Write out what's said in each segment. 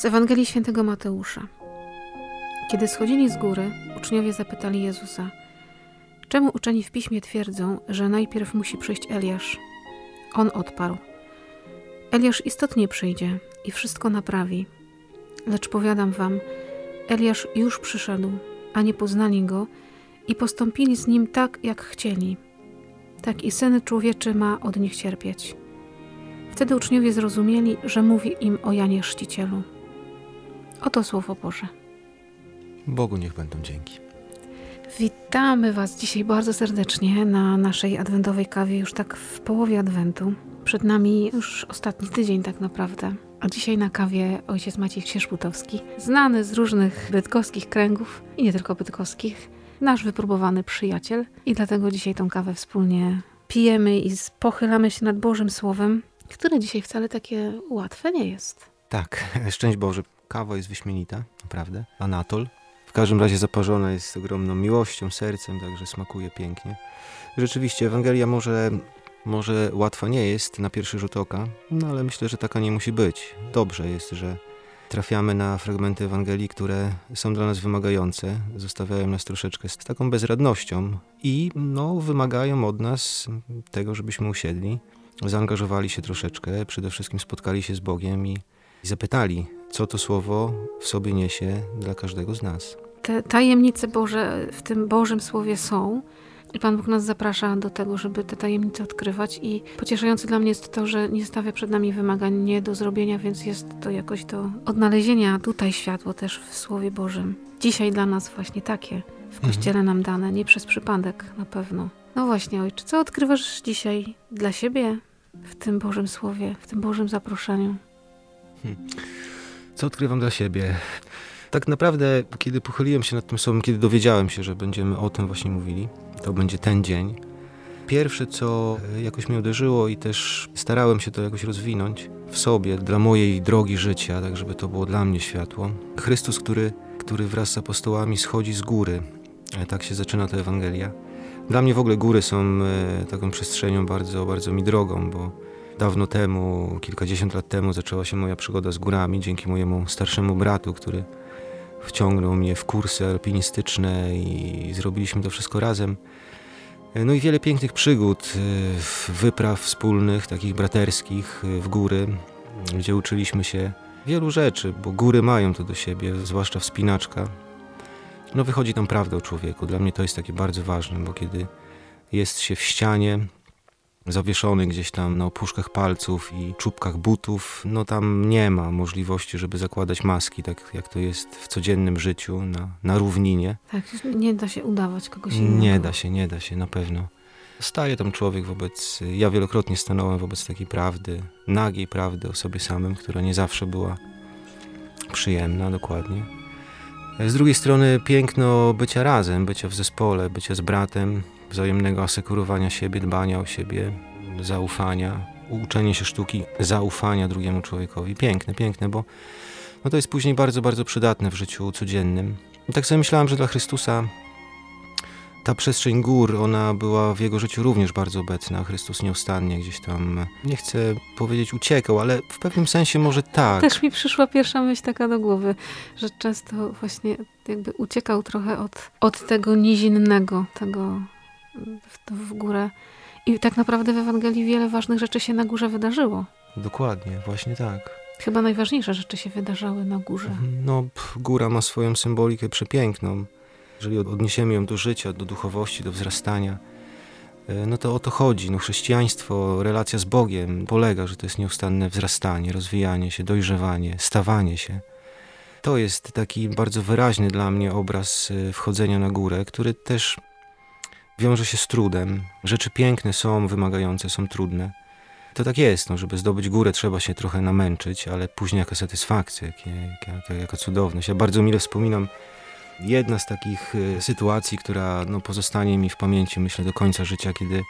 Z Ewangelii Świętego Mateusza. Kiedy schodzili z góry, uczniowie zapytali Jezusa: Czemu uczeni w piśmie twierdzą, że najpierw musi przyjść Eliasz? On odparł: Eliasz istotnie przyjdzie i wszystko naprawi. Lecz powiadam wam, Eliasz już przyszedł, a nie poznali go i postąpili z nim tak, jak chcieli. Tak i syn człowieczy ma od nich cierpieć. Wtedy uczniowie zrozumieli, że mówi im o Janie Chrzcicielu. Oto słowo Boże. Bogu niech będą dzięki. Witamy Was dzisiaj bardzo serdecznie na naszej adwentowej kawie, już tak w połowie adwentu. Przed nami już ostatni tydzień tak naprawdę. A dzisiaj na kawie ojciec Maciej Ksieszputowski, znany z różnych bydgoskich kręgów i nie tylko bydgoskich, nasz wypróbowany przyjaciel. I dlatego dzisiaj tą kawę wspólnie pijemy i pochylamy się nad Bożym Słowem, które dzisiaj wcale takie łatwe nie jest. Tak, szczęść Boże. Kawa jest wyśmienita, naprawdę. Anatol. W każdym razie zaparzona jest ogromną miłością, sercem, także smakuje pięknie. Rzeczywiście, Ewangelia może, może łatwa nie jest na pierwszy rzut oka, no ale myślę, że taka nie musi być. Dobrze jest, że trafiamy na fragmenty Ewangelii, które są dla nas wymagające, zostawiają nas troszeczkę z taką bezradnością i no, wymagają od nas tego, żebyśmy usiedli, zaangażowali się troszeczkę, przede wszystkim spotkali się z Bogiem i i zapytali, co to słowo w sobie niesie dla każdego z nas. Te tajemnice Boże w tym Bożym Słowie są. I Pan Bóg nas zaprasza do tego, żeby te tajemnice odkrywać. I pocieszające dla mnie jest to, że nie stawia przed nami wymagań nie do zrobienia, więc jest to jakoś do odnalezienia tutaj światło też w Słowie Bożym. Dzisiaj dla nas właśnie takie w mhm. Kościele nam dane, nie przez przypadek na pewno. No właśnie, Ojcze, co odkrywasz dzisiaj dla siebie w tym Bożym Słowie, w tym Bożym zaproszeniu? Hmm. Co odkrywam dla siebie? Tak naprawdę, kiedy pochyliłem się nad tym słowem, kiedy dowiedziałem się, że będziemy o tym właśnie mówili, to będzie ten dzień. Pierwsze, co jakoś mnie uderzyło i też starałem się to jakoś rozwinąć w sobie, dla mojej drogi życia, tak żeby to było dla mnie światło. Chrystus, który, który wraz z apostołami schodzi z góry. E, tak się zaczyna ta Ewangelia. Dla mnie w ogóle góry są e, taką przestrzenią bardzo, bardzo mi drogą, bo Dawno temu, kilkadziesiąt lat temu zaczęła się moja przygoda z górami dzięki mojemu starszemu bratu, który wciągnął mnie w kursy alpinistyczne i zrobiliśmy to wszystko razem. No i wiele pięknych przygód, y, wypraw wspólnych, takich braterskich y, w góry, gdzie uczyliśmy się wielu rzeczy, bo góry mają to do siebie, zwłaszcza wspinaczka. No wychodzi tam prawda o człowieku. Dla mnie to jest takie bardzo ważne, bo kiedy jest się w ścianie, zawieszony gdzieś tam na opuszkach palców i czubkach butów, no tam nie ma możliwości, żeby zakładać maski, tak jak to jest w codziennym życiu na, na równinie. Tak, nie da się udawać kogoś innego. Nie da się, nie da się, na pewno. Staje tam człowiek wobec, ja wielokrotnie stanąłem wobec takiej prawdy, nagiej prawdy o sobie samym, która nie zawsze była przyjemna, dokładnie. Z drugiej strony piękno bycia razem, bycia w zespole, bycia z bratem, wzajemnego asekurowania siebie, dbania o siebie, zaufania, uczenie się sztuki zaufania drugiemu człowiekowi. Piękne, piękne, bo no to jest później bardzo, bardzo przydatne w życiu codziennym. I tak sobie myślałem, że dla Chrystusa ta przestrzeń gór, ona była w jego życiu również bardzo obecna. Chrystus nieustannie gdzieś tam, nie chcę powiedzieć uciekał, ale w pewnym sensie może tak. Też mi przyszła pierwsza myśl taka do głowy, że często właśnie jakby uciekał trochę od, od tego nizinnego, tego w, w górę. I tak naprawdę w Ewangelii wiele ważnych rzeczy się na górze wydarzyło. Dokładnie, właśnie tak. Chyba najważniejsze rzeczy się wydarzały na górze. Mhm. No, góra ma swoją symbolikę przepiękną. Jeżeli odniesiemy ją do życia, do duchowości, do wzrastania, e, no to o to chodzi. No, chrześcijaństwo, relacja z Bogiem polega, że to jest nieustanne wzrastanie, rozwijanie się, dojrzewanie, stawanie się. To jest taki bardzo wyraźny dla mnie obraz e, wchodzenia na górę, który też wiąże się z trudem. Rzeczy piękne są wymagające, są trudne. To tak jest, no, żeby zdobyć górę trzeba się trochę namęczyć, ale później jaka satysfakcja, jaka, jaka, cudowność. Ja bardzo mile wspominam jedna z takich y, sytuacji, która no, pozostanie mi w pamięci, myślę, do końca życia, kiedy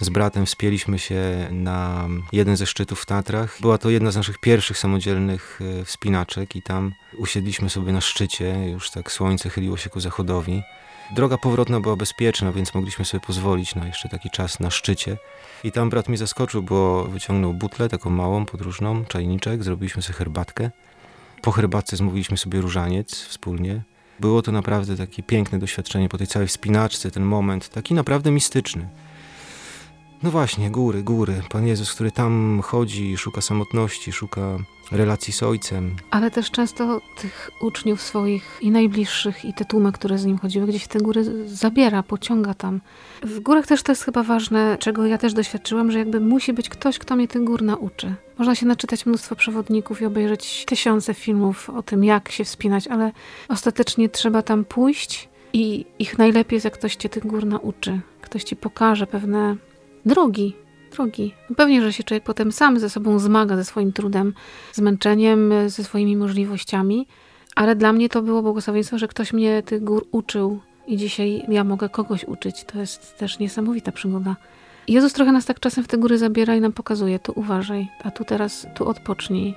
z bratem wspięliśmy się na jeden ze szczytów w Tatrach. Była to jedna z naszych pierwszych samodzielnych y, wspinaczek i tam usiedliśmy sobie na szczycie, już tak słońce chyliło się ku zachodowi. Droga powrotna była bezpieczna, więc mogliśmy sobie pozwolić na jeszcze taki czas na szczycie. I tam brat mnie zaskoczył, bo wyciągnął butlę, taką małą, podróżną, czajniczek, zrobiliśmy sobie herbatkę. Po herbatce zmówiliśmy sobie różaniec wspólnie. Było to naprawdę takie piękne doświadczenie po tej całej wspinaczce, ten moment, taki naprawdę mistyczny. No właśnie, góry, góry. Pan Jezus, który tam chodzi, szuka samotności, szuka relacji z Ojcem. Ale też często tych uczniów swoich i najbliższych, i te tłumy, które z nim chodziły, gdzieś te góry zabiera, pociąga tam. W górach też to jest chyba ważne, czego ja też doświadczyłam, że jakby musi być ktoś, kto mnie tych gór nauczy. Można się naczytać mnóstwo przewodników i obejrzeć tysiące filmów o tym, jak się wspinać, ale ostatecznie trzeba tam pójść i ich najlepiej jest, jak ktoś cię tych gór nauczy. Ktoś ci pokaże pewne drogi, drogi. No pewnie, że się człowiek potem sam ze sobą zmaga, ze swoim trudem, zmęczeniem, ze swoimi możliwościami, ale dla mnie to było błogosławieństwo, że ktoś mnie tych gór uczył i dzisiaj ja mogę kogoś uczyć. To jest też niesamowita przygoda. Jezus trochę nas tak czasem w te góry zabiera i nam pokazuje, tu uważaj, a tu teraz, tu odpocznij,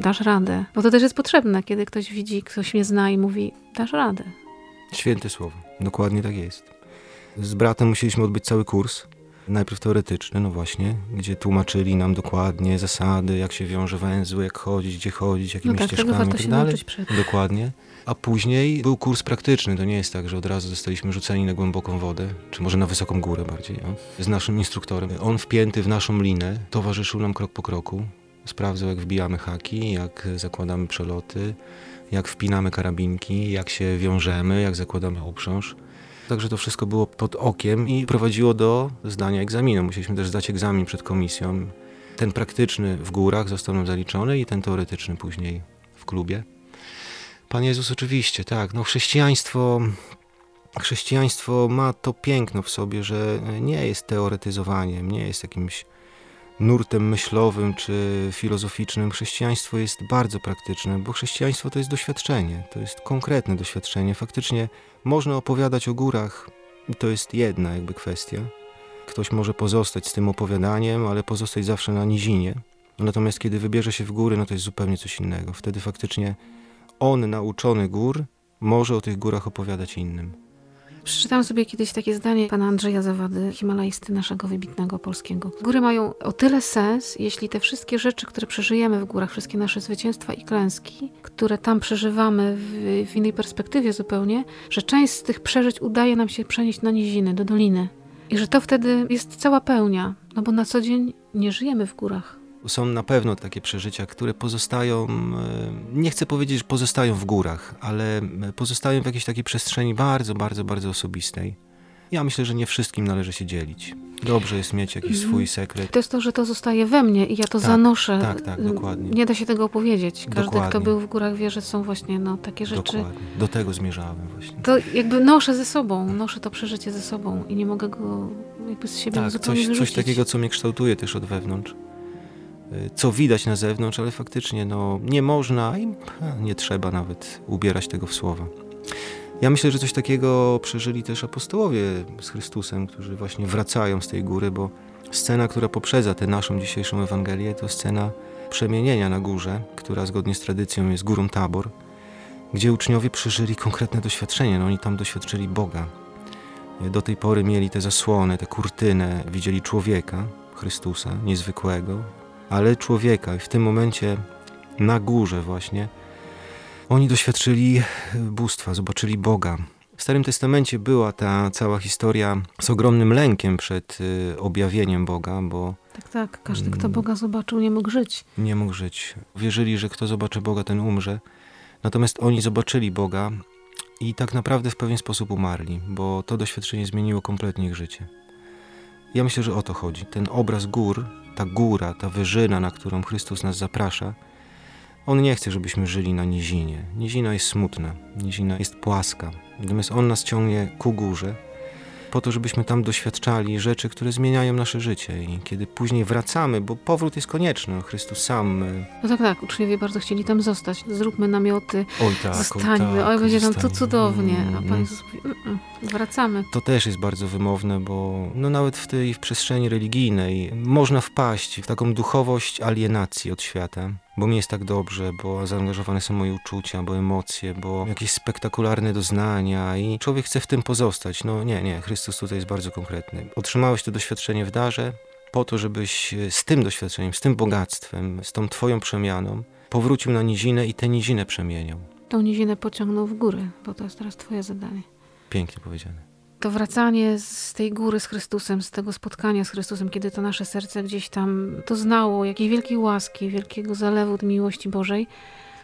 dasz radę. Bo to też jest potrzebne, kiedy ktoś widzi, ktoś mnie zna i mówi, dasz radę. Święte słowo, dokładnie tak jest. Z bratem musieliśmy odbyć cały kurs Najpierw teoretyczny, no właśnie, gdzie tłumaczyli nam dokładnie zasady, jak się wiąże węzły, jak chodzić, gdzie chodzić, jakimi no tak, ścieżkami i tak dalej. Dokładnie. A później był kurs praktyczny. To nie jest tak, że od razu zostaliśmy rzuceni na głęboką wodę, czy może na wysoką górę bardziej, no? z naszym instruktorem. On wpięty w naszą linę, towarzyszył nam krok po kroku. Sprawdzał, jak wbijamy haki, jak zakładamy przeloty, jak wpinamy karabinki, jak się wiążemy, jak zakładamy uprząż. Także to wszystko było pod okiem i prowadziło do zdania egzaminu. Musieliśmy też zdać egzamin przed komisją. Ten praktyczny w górach został nam zaliczony i ten teoretyczny później w klubie. Pan Jezus oczywiście, tak. No chrześcijaństwo, chrześcijaństwo ma to piękno w sobie, że nie jest teoretyzowaniem, nie jest jakimś nurtem myślowym czy filozoficznym. Chrześcijaństwo jest bardzo praktyczne, bo chrześcijaństwo to jest doświadczenie, to jest konkretne doświadczenie. Faktycznie można opowiadać o górach to jest jedna jakby kwestia. Ktoś może pozostać z tym opowiadaniem, ale pozostać zawsze na nizinie. Natomiast kiedy wybierze się w góry, no to jest zupełnie coś innego. Wtedy faktycznie on, nauczony gór, może o tych górach opowiadać innym. Przeczytałam sobie kiedyś takie zdanie pana Andrzeja Zawady, himalajsty naszego wybitnego polskiego. Góry mają o tyle sens, jeśli te wszystkie rzeczy, które przeżyjemy w górach, wszystkie nasze zwycięstwa i klęski, które tam przeżywamy w, w innej perspektywie zupełnie, że część z tych przeżyć udaje nam się przenieść na niziny, do doliny. I że to wtedy jest cała pełnia, no bo na co dzień nie żyjemy w górach. Są na pewno takie przeżycia, które pozostają, e, nie chcę powiedzieć, że pozostają w górach, ale e, pozostają w jakiejś takiej przestrzeni bardzo, bardzo, bardzo osobistej. Ja myślę, że nie wszystkim należy się dzielić. Dobrze jest mieć jakiś mhm. swój sekret. To jest to, że to zostaje we mnie i ja to tak, zanoszę. Tak, tak, dokładnie. Nie da się tego opowiedzieć. Każdy, dokładnie. kto był w górach, wie, że są właśnie no, takie rzeczy. Dokładnie. Do tego zmierzałem właśnie. To jakby noszę ze sobą, noszę to przeżycie ze sobą i nie mogę go jakby z siebie tak, zupełnie coś, coś takiego, co mnie kształtuje też od wewnątrz. Y, co widać na zewnątrz, ale faktycznie no, nie można i nie trzeba nawet ubierać tego w słowa. Ja myślę, że coś takiego przeżyli też apostołowie z Chrystusem, którzy właśnie wracają z tej góry, bo scena, która poprzedza tę naszą dzisiejszą Ewangelię, to scena przemienienia na górze, która zgodnie z tradycją jest górą Tabor, gdzie uczniowie przeżyli konkretne doświadczenie. No, oni tam doświadczyli Boga. Do tej pory mieli te zasłony, tę kurtynę, widzieli człowieka, Chrystusa, niezwykłego, ale człowieka. I w tym momencie na górze właśnie oni doświadczyli bóstwa, zobaczyli Boga. W Starym Testamencie była ta cała historia z ogromnym lękiem przed y, objawieniem Boga, bo. Tak, tak. Każdy, kto mm. Boga zobaczył, nie mógł żyć. Nie mógł żyć. Wierzyli, że kto zobaczy Boga, ten umrze. Natomiast oni zobaczyli Boga i tak naprawdę w pewien sposób umarli, bo to doświadczenie zmieniło kompletnie ich życie. Ja myślę, że o to chodzi. Ten obraz gór ta góra, ta wyżyna, na którą Chrystus nas zaprasza, On nie chce, żebyśmy żyli na nizinie. Nizina jest smutna, nizina jest płaska. Natomiast On nas ciągnie ku górze, po to, żebyśmy tam doświadczali rzeczy, które zmieniają nasze życie. I kiedy później wracamy, bo powrót jest konieczny, Chrystus sam. E, no tak, tak, uczniowie bardzo chcieli tam zostać. Zróbmy namioty, oj tak, zostańmy, oj, tak, oj będzie tam tu cudownie. A Pan mm. Jezus mówi, mm, mm, wracamy. To też jest bardzo wymowne, bo no nawet w tej w przestrzeni religijnej można wpaść w taką duchowość alienacji od świata bo mi jest tak dobrze, bo zaangażowane są moje uczucia, bo emocje, bo jakieś spektakularne doznania i człowiek chce w tym pozostać. No nie, nie, Chrystus tutaj jest bardzo konkretny. Otrzymałeś to doświadczenie w darze po to, żebyś z tym doświadczeniem, z tym bogactwem, z tą twoją przemianą powrócił na nizinę i tę nizinę przemieniał. Tą nizinę pociągnął w górę, bo to jest teraz twoje zadanie. Pięknie powiedziane. To wracanie z tej góry z Chrystusem, z tego spotkania z Chrystusem, kiedy to nasze serce gdzieś tam doznało jakiej wielkiej łaski, wielkiego zalewu miłości Bożej.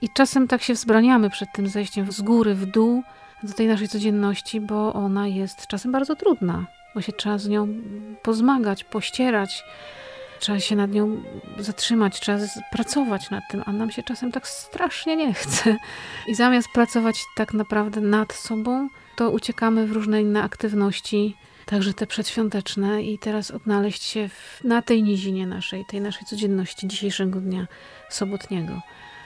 I czasem tak się wzbraniamy przed tym zejściem z góry w dół do tej naszej codzienności, bo ona jest czasem bardzo trudna, bo się trzeba z nią pozmagać, pościerać, trzeba się nad nią zatrzymać, trzeba pracować nad tym, a nam się czasem tak strasznie nie chce. I zamiast pracować tak naprawdę nad sobą, to uciekamy w różne inne aktywności, także te przedświąteczne i teraz odnaleźć się w, na tej nizinie naszej, tej naszej codzienności dzisiejszego dnia sobotniego.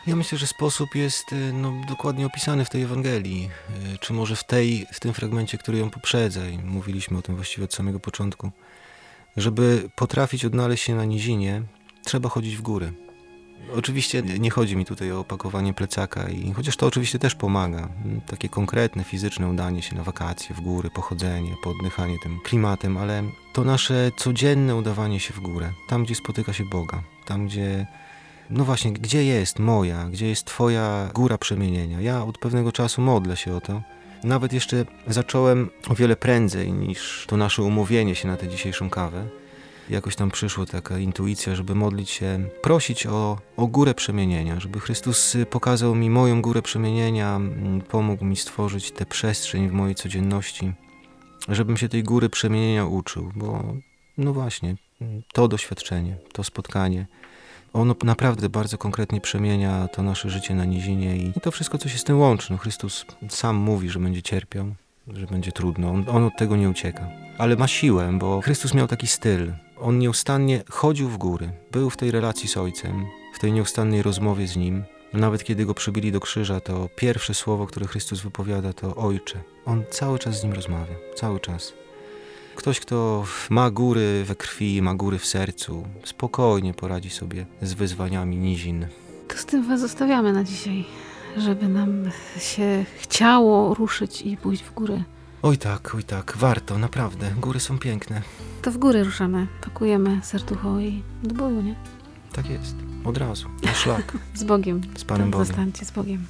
Ja myślę, że sposób jest y, no, dokładnie opisany w tej Ewangelii, y, czy może w, tej, w tym fragmencie, który ją poprzedza i mówiliśmy o tym właściwie od samego początku. Żeby potrafić odnaleźć się na nizinie, trzeba chodzić w góry. Oczywiście nie chodzi mi tutaj o opakowanie plecaka, i chociaż to oczywiście też pomaga. Takie konkretne, fizyczne udanie się na wakacje, w góry, pochodzenie, poddychanie tym klimatem, ale to nasze codzienne udawanie się w górę, tam gdzie spotyka się Boga, tam gdzie no właśnie, gdzie jest moja, gdzie jest Twoja góra przemienienia? Ja od pewnego czasu modlę się o to. Nawet jeszcze zacząłem o wiele prędzej niż to nasze umówienie się na tę dzisiejszą kawę. Jakoś tam przyszła taka intuicja, żeby modlić się, prosić o, o górę przemienienia, żeby Chrystus pokazał mi moją górę przemienienia, pomógł mi stworzyć tę przestrzeń w mojej codzienności, żebym się tej góry przemienienia uczył, bo no właśnie, to doświadczenie, to spotkanie ono naprawdę bardzo konkretnie przemienia to nasze życie na nizinie i to wszystko, co się z tym łączy. No, Chrystus sam mówi, że będzie cierpiał, że będzie trudno. On, on od tego nie ucieka. Ale ma siłę, bo Chrystus miał taki styl. On nieustannie chodził w góry, był w tej relacji z Ojcem, w tej nieustannej rozmowie z Nim. Nawet kiedy go przybili do krzyża, to pierwsze słowo, które Chrystus wypowiada, to Ojcze. On cały czas z nim rozmawia, cały czas. Ktoś, kto ma góry we krwi, ma góry w sercu, spokojnie poradzi sobie z wyzwaniami nizin. To z tym was zostawiamy na dzisiaj, żeby nam się chciało ruszyć i pójść w górę. Oj tak, oj tak, warto, naprawdę. Góry są piękne. To w góry ruszamy, pakujemy serducho i do boju, nie? Tak jest, od razu, na szlak. z Bogiem. Z Panem Bogiem. Zostańcie z Bogiem.